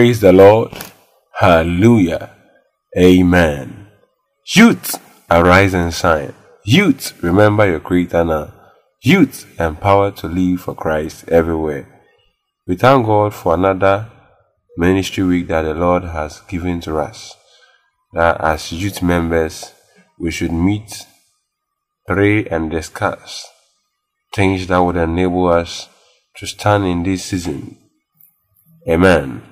Praise the Lord. Hallelujah. Amen. Youth, arise and shine. Youth, remember your Creator now. Youth, empowered to live for Christ everywhere. We thank God for another ministry week that the Lord has given to us. That as youth members, we should meet, pray, and discuss things that would enable us to stand in this season. Amen.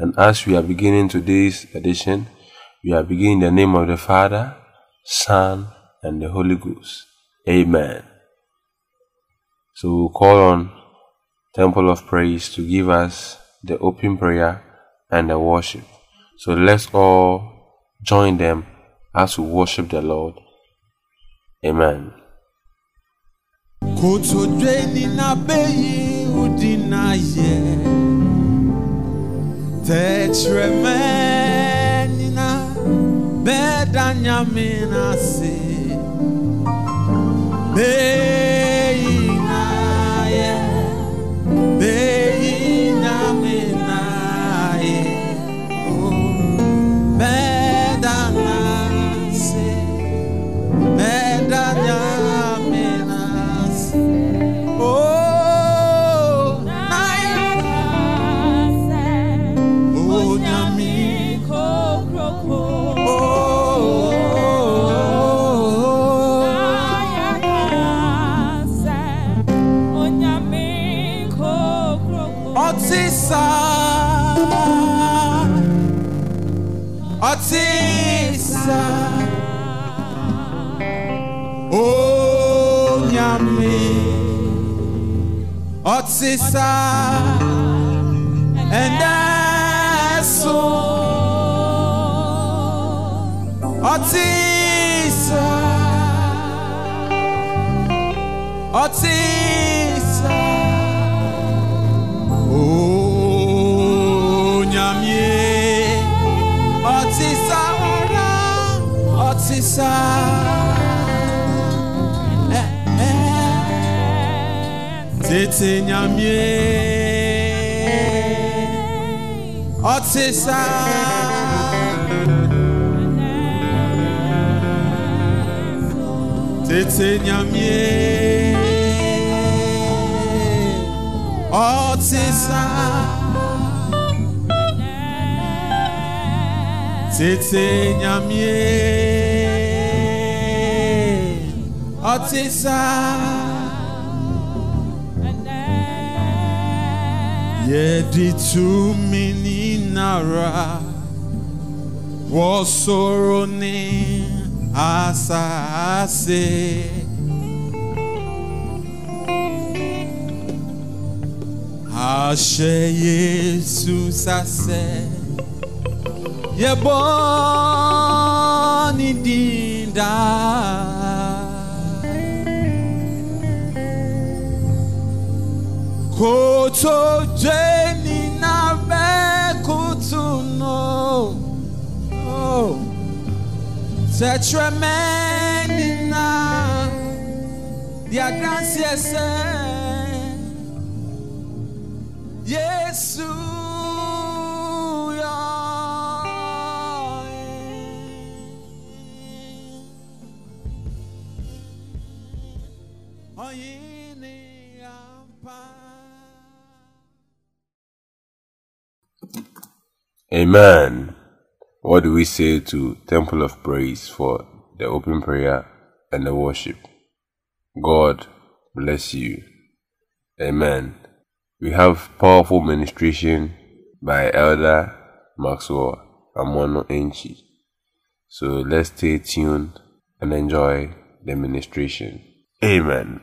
And as we are beginning today's edition, we are beginning the name of the Father, Son, and the Holy Ghost. Amen. So we'll call on Temple of Praise to give us the open prayer and the worship. So let's all join them as we worship the Lord. Amen. na beyi udi na ye tẹkyerẹmẹ nina bẹẹda nyame na se ọtí sá Tete nyamie, ọtịsa. Tete nyamie. Ọtịsa yɛde asase ahyɛ yesu sasɛ yɛbɔ ne din daa kotodwe ni na bɛkutu Oh. tɛkyerɛmɛ ni na di adanseɛ sɛ yesu yɛ ɔyini ampa. Amen. What do we say to Temple of Praise for the open prayer and the worship? God bless you. Amen. We have powerful ministration by Elder Maxwell Amono Enchi. So let's stay tuned and enjoy the ministration. Amen.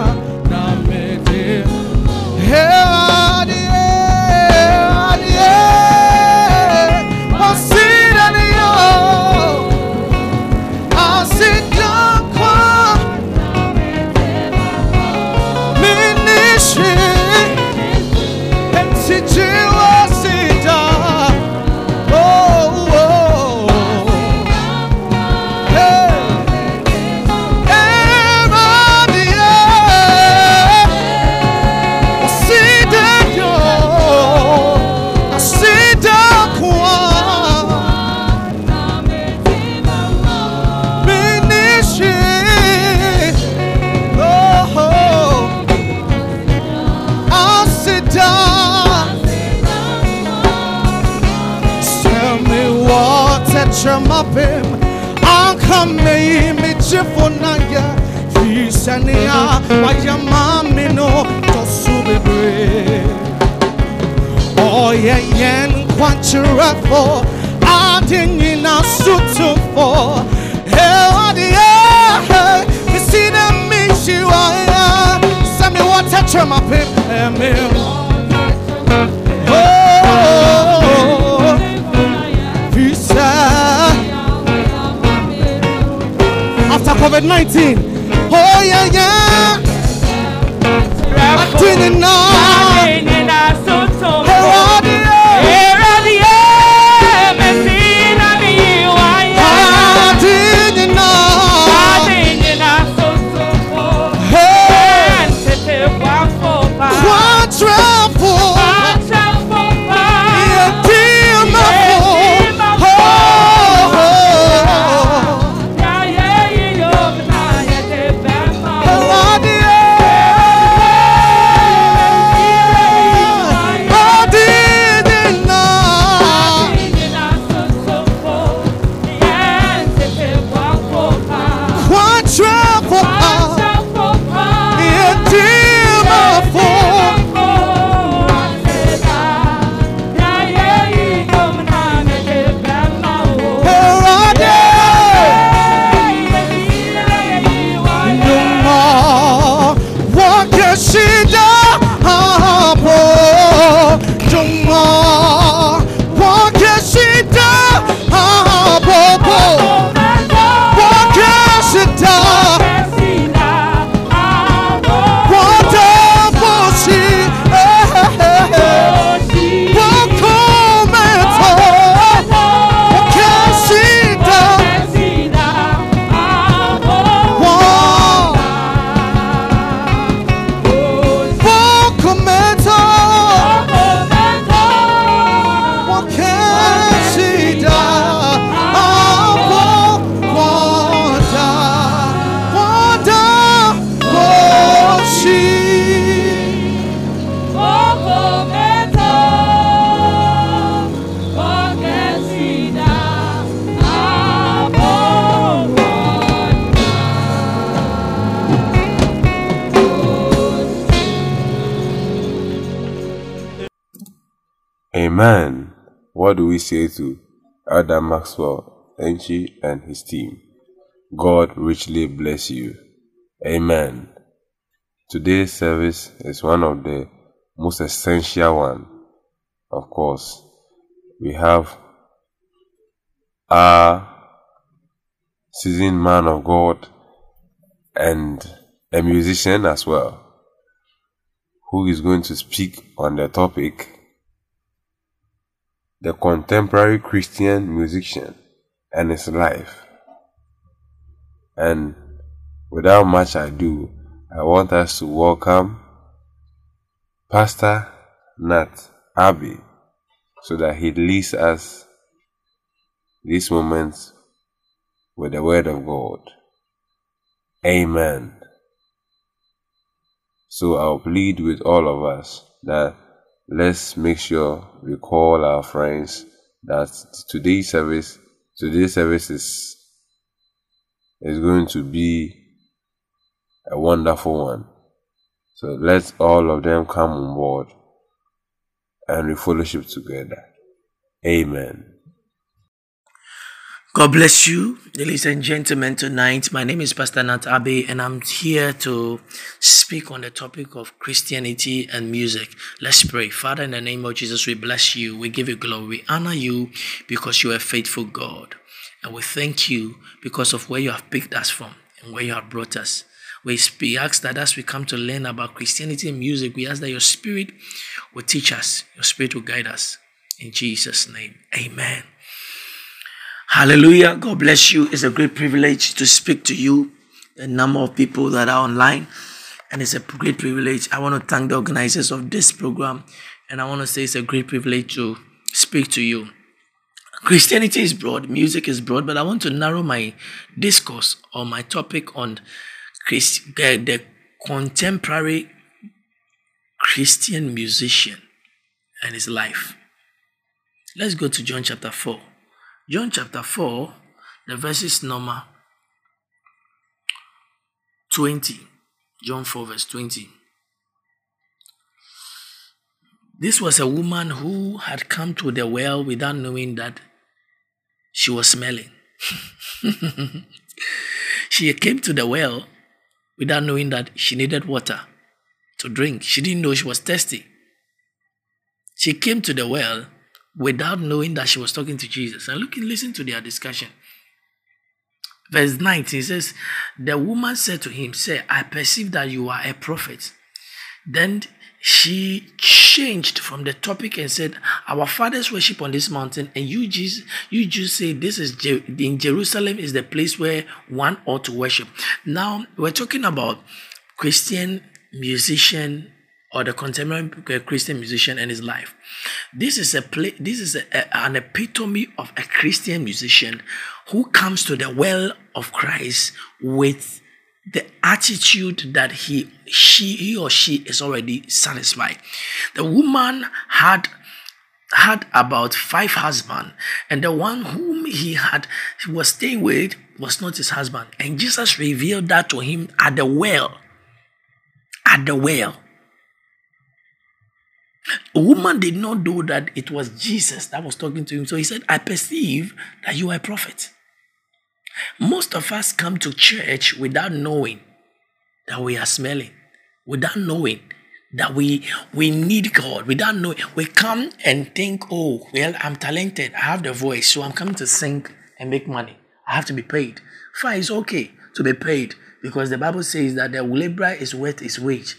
chamapem akame mechefonaya fisania wayamamino tosubebre oyeyen kwanchirafo adinyina sutufo ewadia misina mishiwaya. Sami watetramapem emil COVID 19. Oh, yeah, yeah. I didn't know. Amen. What do we say to Elder Maxwell Enchi and his team? God richly bless you. Amen. Today's service is one of the most essential one. Of course, we have our seasoned man of God and a musician as well, who is going to speak on the topic the contemporary Christian musician and his life. And without much ado, I want us to welcome Pastor Nat Abbey so that he leads us these moments with the Word of God. Amen. So I'll plead with all of us that let's make sure we call our friends that today's service today's service is is going to be a wonderful one. So let all of them come on board and we fellowship together. Amen. God bless you, ladies and gentlemen. Tonight, my name is Pastor Nat Abe, and I'm here to speak on the topic of Christianity and music. Let's pray. Father, in the name of Jesus, we bless you. We give you glory. We honor you because you are a faithful God. And we thank you because of where you have picked us from and where you have brought us. We we ask that as we come to learn about Christianity and music, we ask that your spirit will teach us, your spirit will guide us. In Jesus' name, amen. Hallelujah. God bless you. It's a great privilege to speak to you, the number of people that are online. And it's a great privilege. I want to thank the organizers of this program. And I want to say it's a great privilege to speak to you. Christianity is broad, music is broad, but I want to narrow my discourse or my topic on Christ, uh, the contemporary Christian musician and his life. Let's go to John chapter 4. John chapter 4, the verses number 20. John 4, verse 20. This was a woman who had come to the well without knowing that she was smelling. she came to the well without knowing that she needed water to drink. She didn't know she was thirsty. She came to the well without knowing that she was talking to Jesus. And look listen to their discussion. Verse 19 says, The woman said to him, Say, I perceive that you are a prophet. Then she changed from the topic and said, Our fathers worship on this mountain, and you just you just say this is in Jerusalem is the place where one ought to worship. Now we're talking about Christian musician or the contemporary Christian musician and his life. This is a play, this is a, a, an epitome of a Christian musician who comes to the well of Christ with the attitude that he she he or she is already satisfied. The woman had had about five husbands, and the one whom he had he was staying with was not his husband. And Jesus revealed that to him at the well. At the well. A woman did not know that it was Jesus that was talking to him. So he said, I perceive that you are a prophet. Most of us come to church without knowing that we are smelling, without knowing that we we need God, without knowing. We come and think, oh, well, I'm talented, I have the voice, so I'm coming to sing and make money. I have to be paid. Fine, it's okay to be paid because the Bible says that the laborer is worth his wage.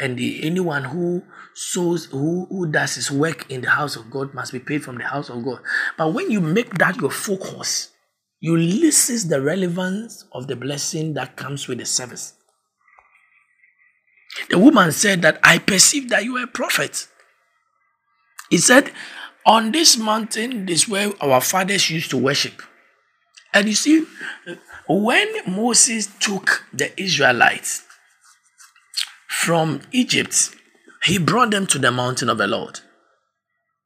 And the, anyone who sows, who, who does his work in the house of God must be paid from the house of God. But when you make that your focus, you loses the relevance of the blessing that comes with the service. The woman said that I perceive that you are a prophet. He said, On this mountain is where our fathers used to worship. And you see, when Moses took the Israelites from Egypt, he brought them to the mountain of the Lord.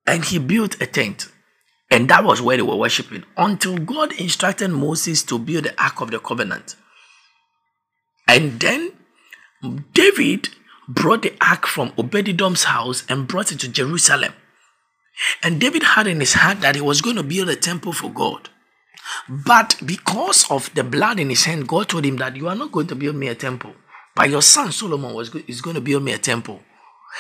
And he built a tent. And that was where they were worshiping until God instructed Moses to build the Ark of the Covenant. And then David brought the ark from Obed-Edom's house and brought it to Jerusalem. And David had in his heart that he was going to build a temple for God. But because of the blood in his hand, God told him that you are not going to build me a temple. But your son Solomon was is going to build me a temple.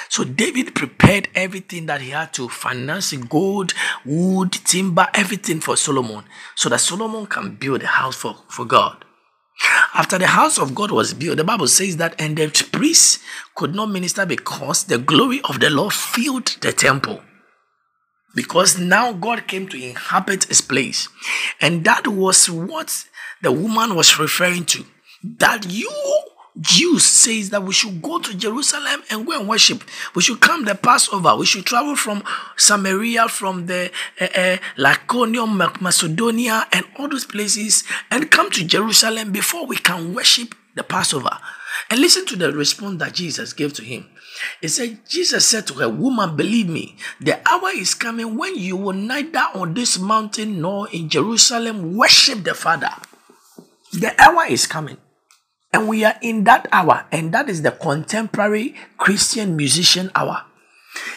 So David prepared everything that he had to finance gold, wood, timber, everything for Solomon, so that Solomon can build a house for, for God. After the house of God was built, the Bible says that, and the priests could not minister because the glory of the Lord filled the temple. Because now God came to inhabit his place. And that was what the woman was referring to. That you Jews says that we should go to Jerusalem and go and worship. We should come the Passover. We should travel from Samaria, from the uh, uh, Lycaonium, Macedonia, and all those places, and come to Jerusalem before we can worship the Passover. And listen to the response that Jesus gave to him. He said, Jesus said to her, Woman, believe me, the hour is coming when you will neither on this mountain nor in Jerusalem worship the Father. The hour is coming. And we are in that hour, and that is the contemporary Christian musician hour.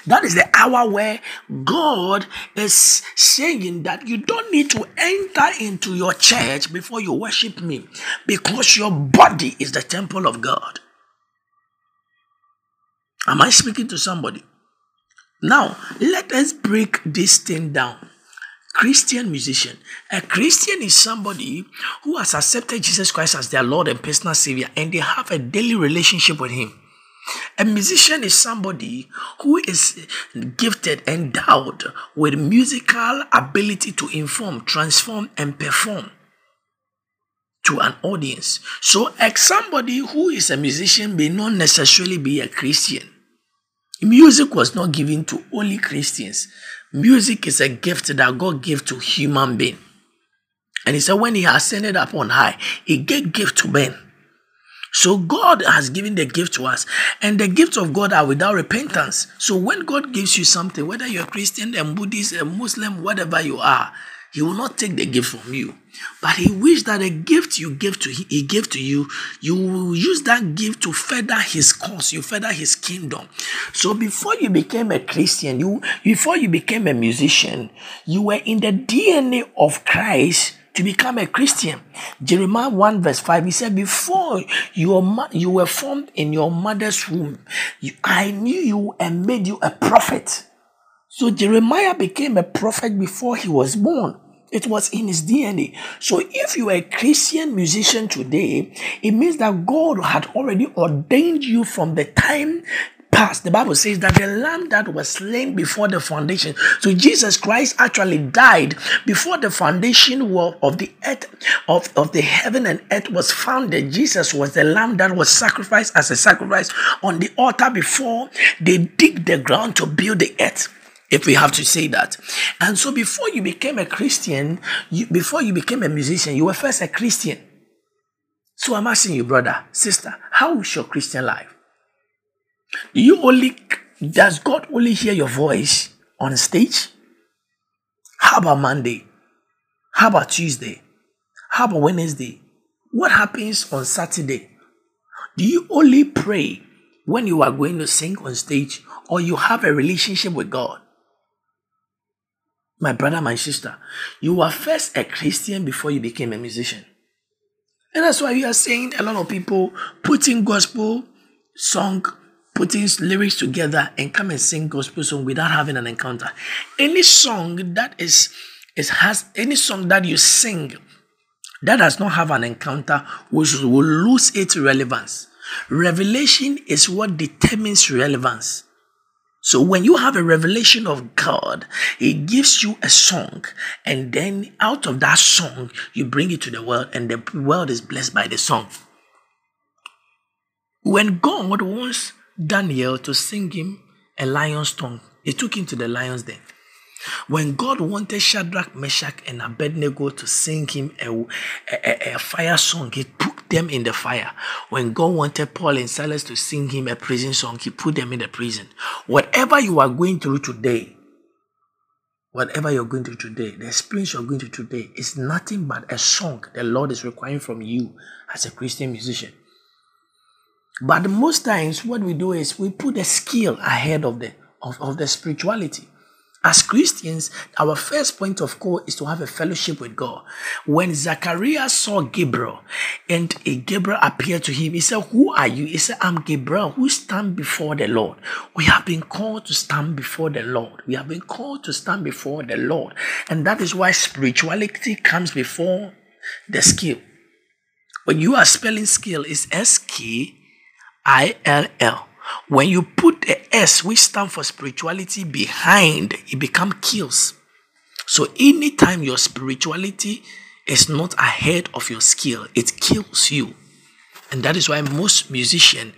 That is the hour where God is saying that you don't need to enter into your church before you worship me because your body is the temple of God. Am I speaking to somebody? Now, let us break this thing down. Christian musician. A Christian is somebody who has accepted Jesus Christ as their Lord and personal Savior and they have a daily relationship with Him. A musician is somebody who is gifted, endowed with musical ability to inform, transform, and perform to an audience. So, somebody who is a musician may not necessarily be a Christian. Music was not given to only Christians. Music is a gift that God gave to human being. And he said, when he ascended up on high, he gave gift to men. So God has given the gift to us, and the gifts of God are without repentance. So when God gives you something, whether you're Christian, a Buddhist, a Muslim, whatever you are, He will not take the gift from you. But he wished that the gift you give to he gave to you, you will use that gift to further his cause, you further his kingdom. So before you became a Christian, you before you became a musician, you were in the DNA of Christ to become a Christian. Jeremiah 1 verse 5, he said, Before your you were formed in your mother's womb, I knew you and made you a prophet. So Jeremiah became a prophet before he was born. It was in his DNA. So if you are a Christian musician today, it means that God had already ordained you from the time past. The Bible says that the lamb that was slain before the foundation. So Jesus Christ actually died before the foundation of the earth, of, of the heaven and earth was founded. Jesus was the lamb that was sacrificed as a sacrifice on the altar before they dig the ground to build the earth if we have to say that. And so before you became a Christian, you, before you became a musician, you were first a Christian. So I'm asking you, brother, sister, how is your Christian life? Do you only, does God only hear your voice on stage? How about Monday? How about Tuesday? How about Wednesday? What happens on Saturday? Do you only pray when you are going to sing on stage or you have a relationship with God? My brother, my sister, you were first a Christian before you became a musician. And that's why you are seeing a lot of people putting gospel song, putting lyrics together and come and sing gospel song without having an encounter. Any song that is, is has any song that you sing that does not have an encounter will, will lose its relevance. Revelation is what determines relevance. So when you have a revelation of God, He gives you a song, and then out of that song, you bring it to the world, and the world is blessed by the song. When God wants Daniel to sing him a lion's tongue, He took him to the lion's den. When God wanted Shadrach, Meshach, and Abednego to sing him a, a, a, fire song, he put them in the fire. When God wanted Paul and Silas to sing him a prison song, he put them in the prison. Whatever you are going through today, whatever you're going through today, the experience you're going through today is nothing but a song the Lord is requiring from you as a Christian musician. But most times, what we do is we put the skill ahead of the of, of the spirituality. As Christians, our first point of call is to have a fellowship with God. When Zacharias saw Gabriel and Gabriel appeared to him, he said, Who are you? He said, I'm Gabriel who stand before the Lord. We have been called to stand before the Lord. We have been called to stand before the Lord. And that is why spirituality comes before the skill. When you are spelling skill, it's S K I L L. When you put the S, which stand for spirituality, behind, it become kills. So anytime your spirituality is not ahead of your skill, it kills you. And that is why most musicians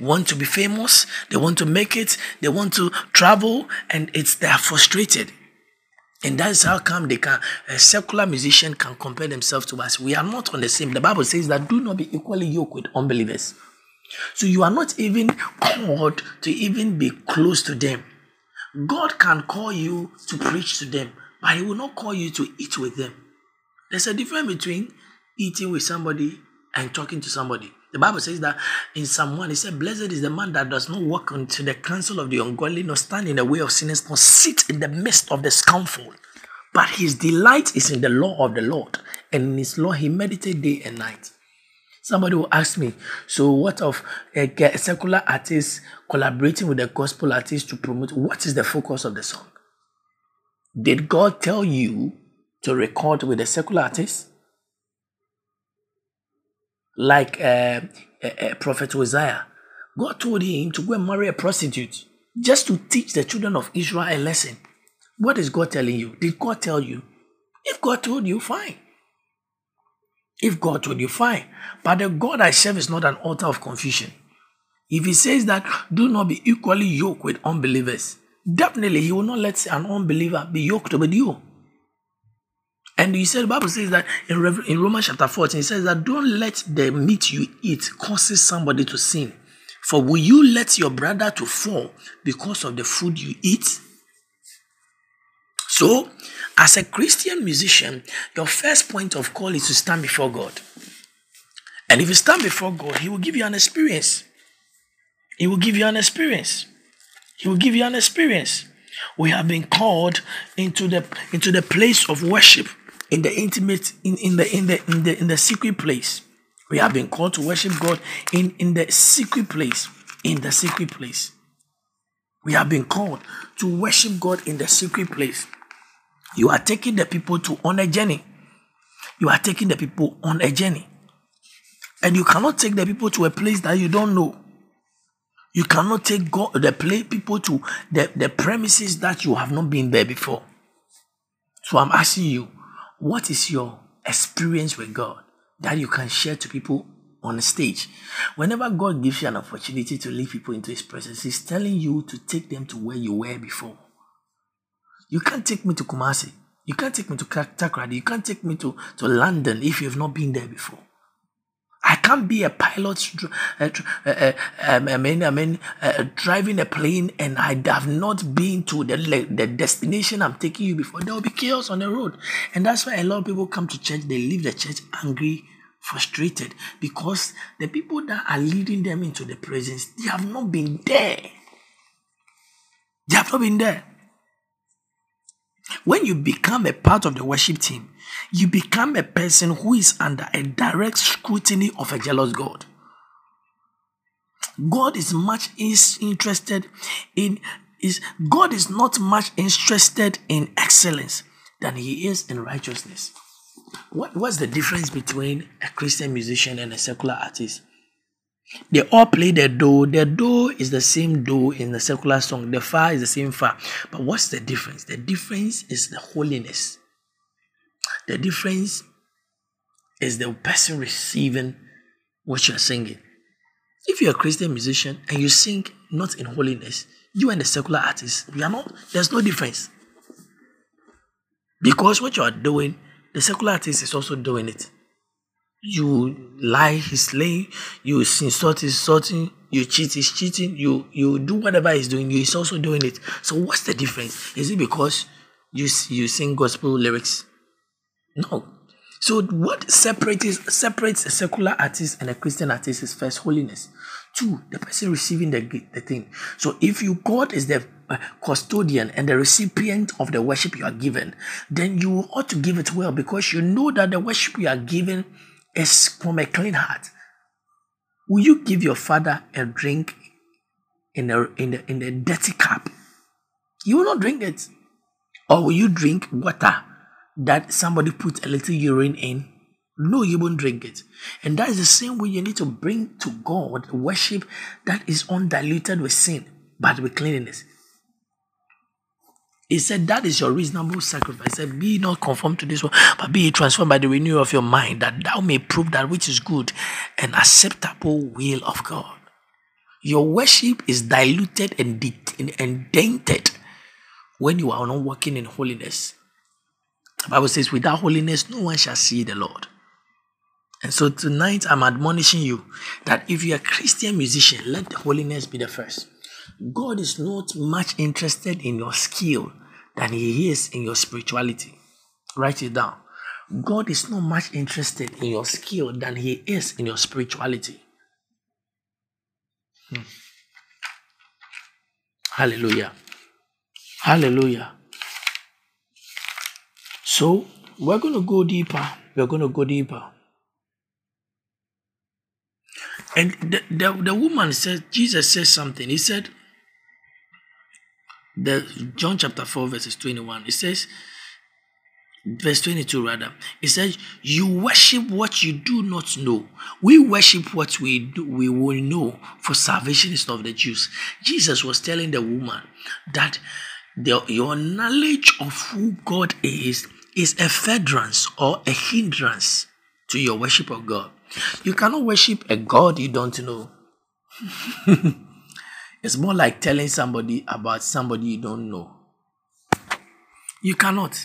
want to be famous, they want to make it, they want to travel, and it's they are frustrated. And that's how come they can a secular musician can compare themselves to us. We are not on the same. The Bible says that do not be equally yoked with unbelievers. So you are not even called to even be close to them. God can call you to preach to them, but He will not call you to eat with them. There's a difference between eating with somebody and talking to somebody. The Bible says that in Psalm 1, it said, Blessed is the man that does not walk into the counsel of the ungodly, nor stand in the way of sinners, nor sit in the midst of the scornful. But his delight is in the law of the Lord, and in his law he meditates day and night. Somebody will ask me, so what of eh, a secular artist collaborating with a gospel artist to promote? What is the focus of the song? Did God tell you to record with a secular artist? Like uh, Prophet Hosea, God told him to go and marry a prostitute just to teach the children of Israel a lesson. What is God telling you? Did God tell you? If God told you, fine. If God you, fine. But the God I serve is not an altar of confusion. If he says that do not be equally yoked with unbelievers, definitely he will not let an unbeliever be yoked with you. And he said, the Bible says that in, Rev- in Romans chapter 14, it says that don't let the meat you eat causes somebody to sin. For will you let your brother to fall because of the food you eat? So, as a Christian musician, your first point of call is to stand before God. And if you stand before God, He will give you an experience. He will give you an experience. He will give you an experience. We have been called into the into the place of worship, in the intimate, in, in the in the in the in the secret place. We have been called to worship God in, in the secret place. In the secret place. We have been called to worship God in the secret place. You are taking the people to on a journey. You are taking the people on a journey. And you cannot take the people to a place that you don't know. You cannot take God, the play people to the, the premises that you have not been there before. So I'm asking you, what is your experience with God that you can share to people on the stage? Whenever God gives you an opportunity to lead people into His presence, He's telling you to take them to where you were before. You can't take me to Kumasi. You can't take me to Takoradi. You can't take me to, to London if you've not been there before. I can't be a pilot, um, I mean, I mean, driving a plane, and I have not been to the the destination I'm taking you before. There will be chaos on the road, and that's why a lot of people come to church. They leave the church angry, frustrated, because the people that are leading them into the presence, they have not been there. They have not been there. When you become a part of the worship team, you become a person who is under a direct scrutiny of a jealous God. God is much is interested in is God is not much interested in excellence than he is in righteousness. What, what's the difference between a Christian musician and a secular artist? They all play the do. The do is the same do in the secular song. The fa is the same fa. But what's the difference? The difference is the holiness. The difference is the person receiving what you're singing. If you're a Christian musician and you sing not in holiness, you and the secular artist, we are not, there's no difference. Because what you are doing, the secular artist is also doing it. You lie, he's lying, you insult, he's insulting, you cheat, he's cheating, you you do whatever he's doing, he's also doing it. So what's the difference? Is it because you you sing gospel lyrics no. So what separates separates a secular artist and a Christian artist is first holiness. Two, the person receiving the, the thing. So if you God is the uh, custodian and the recipient of the worship you are given, then you ought to give it well because you know that the worship you are given is from a clean heart. Will you give your father a drink in a in a, in a dirty cup? You will not drink it. Or will you drink water that somebody put a little urine in, no, you won't drink it. And that is the same way you need to bring to God worship that is undiluted with sin, but with cleanliness. He said, That is your reasonable sacrifice. He said, Be not conformed to this world, but be transformed by the renewal of your mind, that thou may prove that which is good and acceptable will of God. Your worship is diluted and, de- and dented when you are not walking in holiness. The Bible says, without holiness, no one shall see the Lord. And so tonight, I'm admonishing you that if you're a Christian musician, let the holiness be the first. God is not much interested in your skill than He is in your spirituality. Write it down. God is not much interested in your skill than He is in your spirituality. Hmm. Hallelujah. Hallelujah. So we're going to go deeper. We're going to go deeper. And the, the, the woman said, Jesus says something. He said, the John chapter 4, verses 21, it says, verse 22 rather it says you worship what you do not know we worship what we do we will know for salvation is of the jews jesus was telling the woman that the, your knowledge of who god is is a furtherance or a hindrance to your worship of God. You cannot worship a God you don't know. it's more like telling somebody about somebody you don't know. You cannot.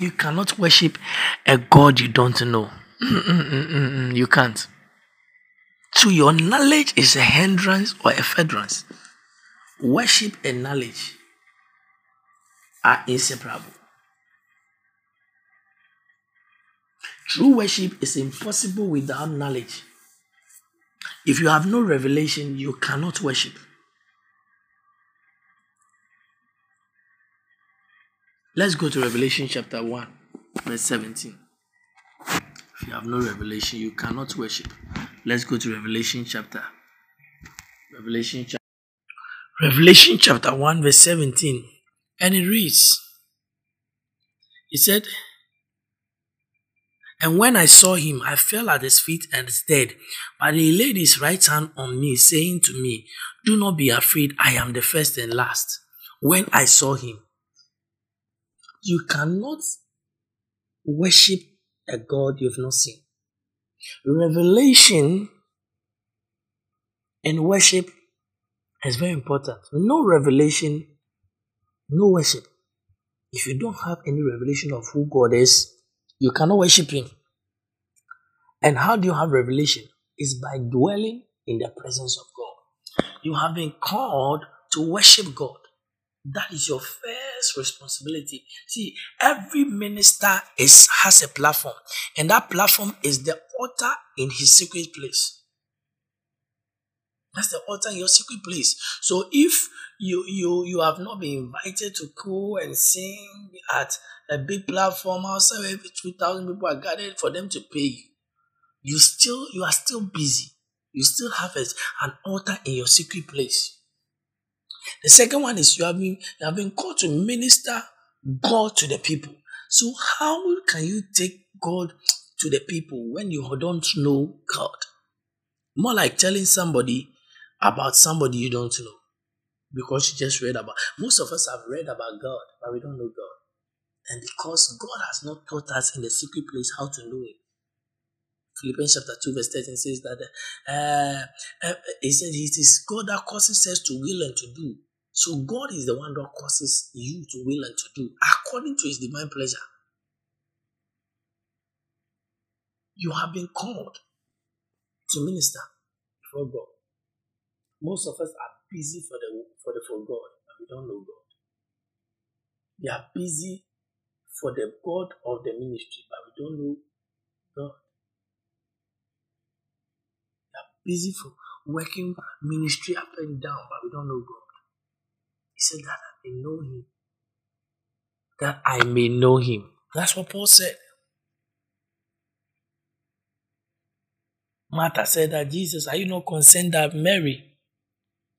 You cannot worship a God you don't know. you can't. So your knowledge is a hindrance or a furtherance. Worship and knowledge are inseparable. True worship is impossible without knowledge. If you have no revelation, you cannot worship. Let's go to Revelation chapter 1, verse 17. If you have no revelation, you cannot worship. Let's go to Revelation chapter. Revelation chapter. Revelation chapter 1, verse 17. And it reads, He said, And when I saw him, I fell at his feet and dead. But he laid his right hand on me, saying to me, Do not be afraid, I am the first and last. When I saw him, you cannot worship a God you've not seen. Revelation and worship is very important. No revelation, no worship. If you don't have any revelation of who God is, you cannot worship Him. And how do you have revelation? Is by dwelling in the presence of God. You have been called to worship God. That is your first responsibility. See, every minister is has a platform, and that platform is the altar in his secret place. That's the altar in your secret place. So if you you you have not been invited to go and sing at a big platform outside where two thousand people are gathered for them to pay you, you still you are still busy. You still have a, an altar in your secret place. The second one is you have been you have been called to minister God to the people. So how can you take God to the people when you don't know God? More like telling somebody about somebody you don't know because you just read about. Most of us have read about God, but we don't know God. And because God has not taught us in the secret place how to know Him. Philippians chapter 2, verse 13 says that uh, uh, he said it is God that causes us to will and to do. So God is the one that causes you to will and to do according to his divine pleasure. You have been called to minister before God. Most of us are busy for the for the for God, but we don't know God. We are busy for the God of the ministry, but we don't know God. We are busy for working ministry up and down, but we don't know God. He said that I may know Him. That I may know Him. That's what Paul said. Martha said that Jesus, are you not concerned that Mary,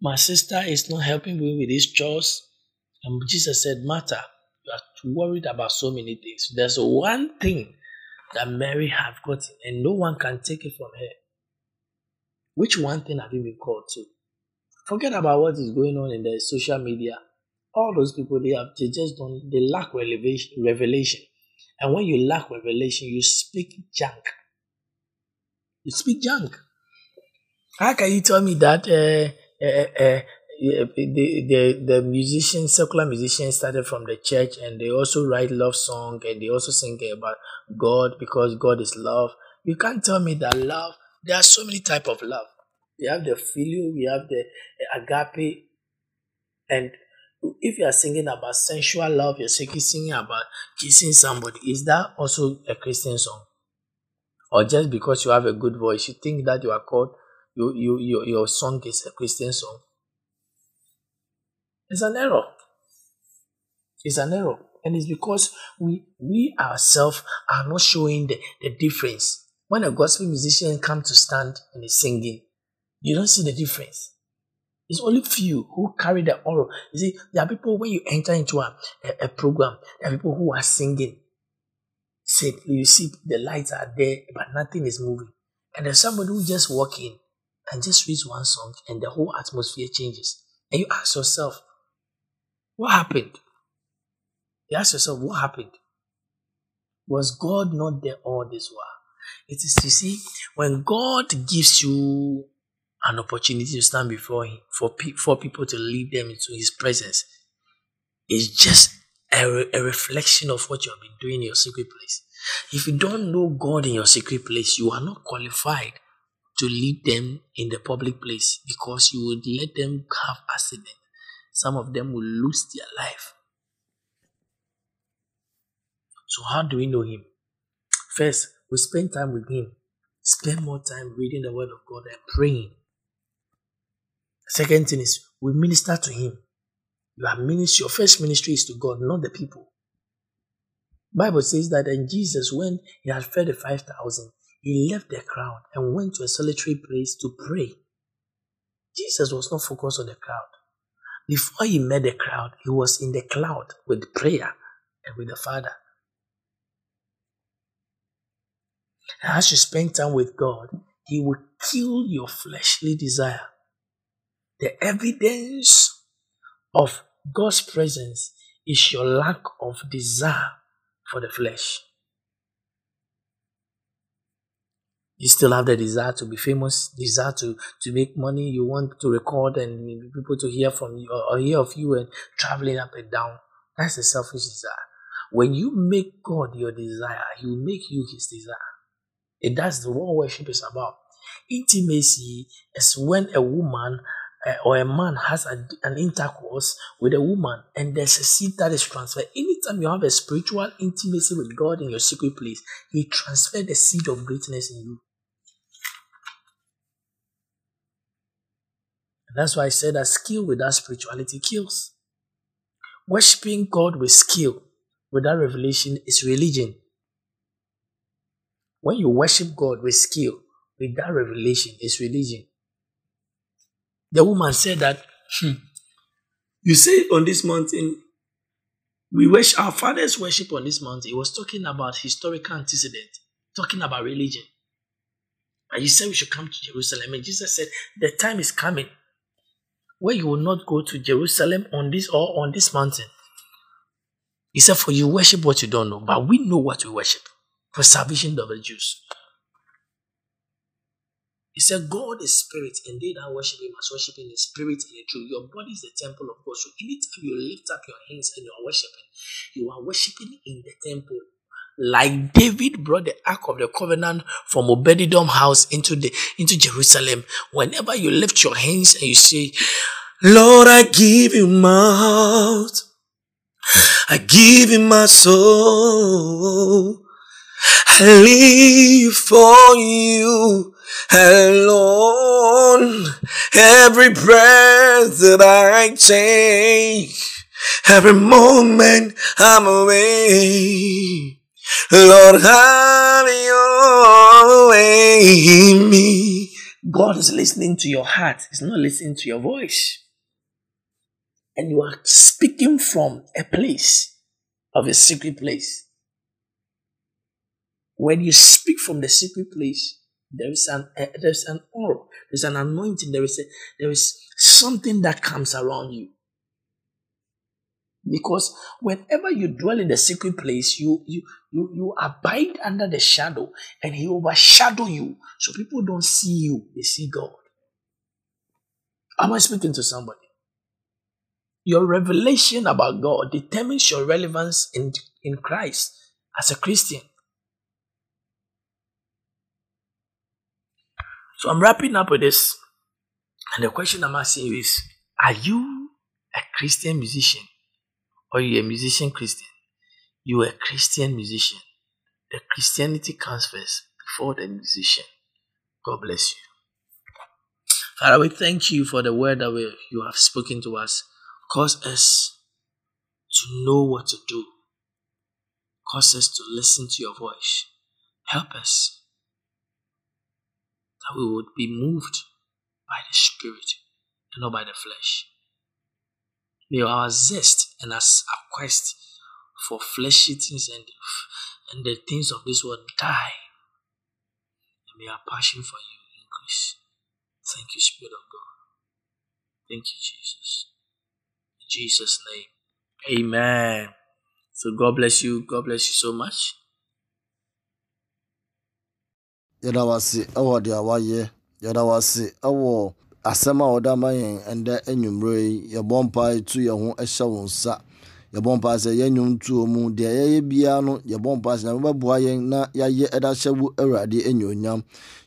my sister, is not helping me with these chores? And Jesus said, Martha, you are worried about so many things. There's one thing that Mary have gotten, and no one can take it from her. Which one thing have you been called to? Forget about what is going on in the social media. All those people they have they just don't they lack revelation revelation. And when you lack revelation, you speak junk. You speak junk. How can you tell me that uh, uh, the, the the musicians, secular musicians, started from the church, and they also write love song, and they also sing about God because God is love. You can't tell me that love. There are so many type of love. We have the filial, we have the agape, and if you are singing about sensual love, you're singing about kissing somebody. Is that also a Christian song? Or just because you have a good voice, you think that you are called, you, you, your, your song is a Christian song? It's an error. It's an error. And it's because we we ourselves are not showing the, the difference. When a gospel musician comes to stand and is singing, you don't see the difference. It's only few who carry the aura. You see, there are people when you enter into a, a, a program, there are people who are singing. Say, you see the lights are there, but nothing is moving. And there's somebody who just walk in and just reads one song and the whole atmosphere changes. And you ask yourself, what happened? You ask yourself, what happened? Was God not there all this while? It is, you see, when God gives you an opportunity to stand before Him, for, pe- for people to lead them into His presence, it's just a, re- a reflection of what you have been doing in your secret place. If you don't know God in your secret place, you are not qualified to lead them in the public place because you would let them have accident. Some of them will lose their life. So, how do we know Him? First, we spend time with Him. Spend more time reading the Word of God and praying. Second thing is we minister to Him. Your ministry, your first ministry is to God, not the people. Bible says that in Jesus, when he had fed the five thousand, he left the crowd and went to a solitary place to pray. Jesus was not focused on the crowd. Before he met the crowd, he was in the cloud with prayer and with the Father. And as you spend time with God, He will kill your fleshly desire. The evidence of God's presence is your lack of desire for the flesh. You still have the desire to be famous, desire to, to make money, you want to record and people to hear from you or, hear of you and traveling up and down. That's a selfish desire. When you make God your desire, He will make you His desire. And that's the what worship is about. Intimacy is when a woman uh, or a man has a, an intercourse with a woman and there's a seed that is transferred. Anytime you have a spiritual intimacy with God in your secret place, He transferred the seed of greatness in you. And that's why I said that skill without spirituality kills. Worshipping God with skill without revelation is religion. When you worship God with skill without revelation is religion. The woman said that, hmm, you say on this mountain, we worship, our fathers worship on this mountain. He was talking about historical antecedent, talking about religion. And you said we should come to Jerusalem. And Jesus said, the time is coming where you will not go to Jerusalem on this or on this mountain. He said, For you worship what you don't know, but we know what we worship for salvation of the Jews. He said, God is spirit, and they that worship him must worship in the spirit and in truth. Your body is the temple of God. So anytime you lift up your hands and you are worshiping, you are worshiping in the temple. Like David brought the Ark of the Covenant from Obededom house into the into Jerusalem. Whenever you lift your hands and you say, Lord, I give you my heart. I give you my soul. I live for you alone. Every breath that I take, every moment I'm away. Lord, have your way in me. God is listening to your heart. He's not listening to your voice. And you are speaking from a place of a secret place. When you speak from the secret place, there is an uh, there's an aura, there's an anointing, there is a, there is something that comes around you. Because whenever you dwell in the secret place, you you you you abide under the shadow, and He overshadow you, so people don't see you; they see God. Am I speaking to somebody? Your revelation about God determines your relevance in in Christ as a Christian. So I'm wrapping up with this. And the question I'm asking you is Are you a Christian musician? Or you a musician Christian? You are a Christian musician. The Christianity comes first before the musician. God bless you. Father, we thank you for the word that we, you have spoken to us. Cause us to know what to do. Cause us to listen to your voice. Help us that we would be moved by the Spirit and not by the flesh. May our zest and our quest for fleshy things and, and the things of this world die. And may our passion for you increase. Thank you, Spirit of God. Thank you, Jesus. In Jesus' name. Amen. So God bless you. God bless you so much. yɛda wase ɛwɔ deɛ wayɛ yɛda wase ɛwɔ asɛm a wɔda ma yɛn ɛndɛ anwummerɛ yi yɛbɔ mpae tu yɛn ho ɛhyɛ wo nsa yɛbɔ mpa sɛ yɛn nnwom tuo mu. Deɛ yɛyɛ biara no yɛbɔ mpa nyame bɛboa yɛn na yɛayɛ ɛda hyɛ wo awurade anyonyam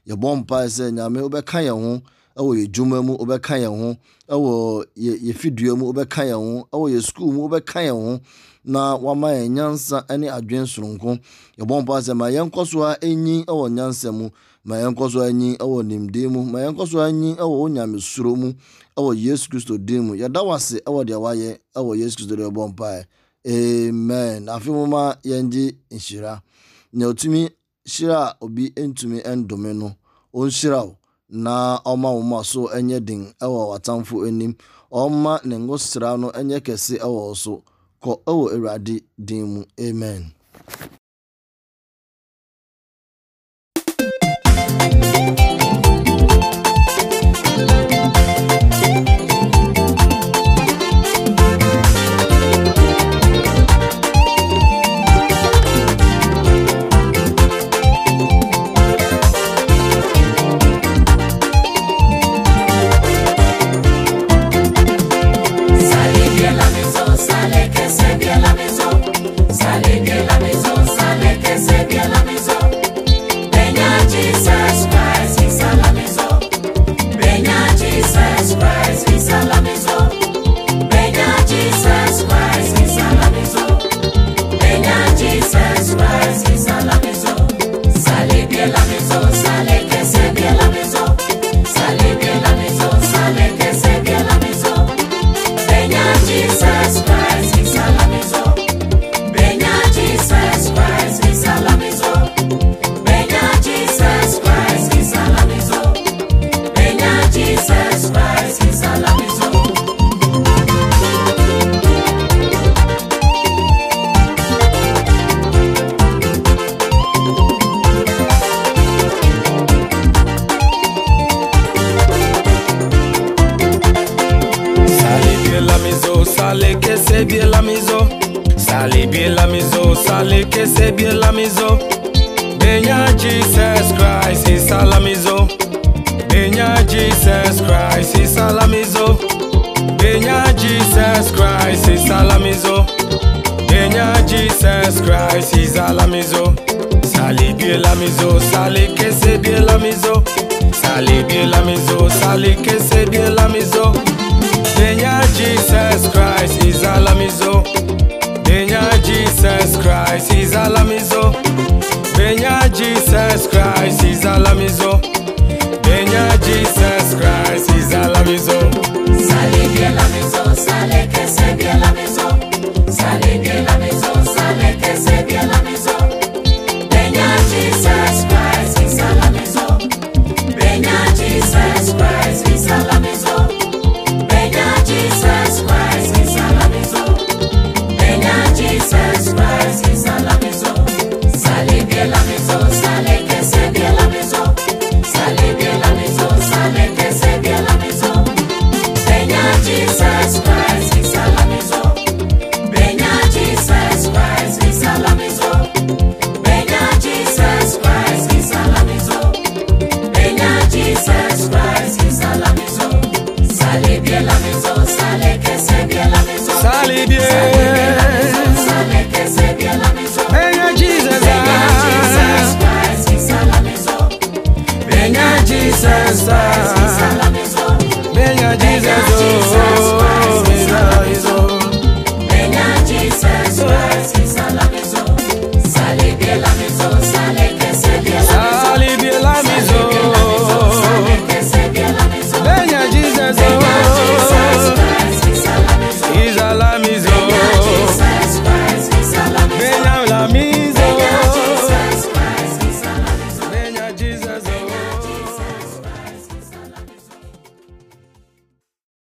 yɛbɔ mpa sɛ nyame wobɛka yɛn ho ɛwɔ yɛ dwuma mu wobɛka yɛn ho ɛwɔ yɛ fidua mu wobɛka yɛn ho ɛwɔ yɛ sukuu mu wobɛka yɛn ho na wama yɛn nyansa ne adwen soronko. Yɛbɔ mpo asɛ ma yɛn nkɔ so a ɛnyin wɔ nyansa mu. Ma yɛn so a ɛnyin wɔ nimdeɛ mu. Ma yɛn nkɔ so a ɛnyin wɔ onyame suro mu wɔ yesu kristo din mu. Yɛda wo ase wɔ deɛ wayɛ wɔ yesu kristo deɛ yɛbɔ mpaeɛ amen. Afei mo ma yɛngye nhyira. Nea ɔtumi hyira a obi ntumi ndome no ɔnhyira wo na ɔma wo ma so ɛnyɛ den wɔ w'atamfo anim. Ɔma ne ngosra no ɛnyɛ kɛse wɔ so. kɔ wɔ Awurade din mu. Amen. Jesus Christ. say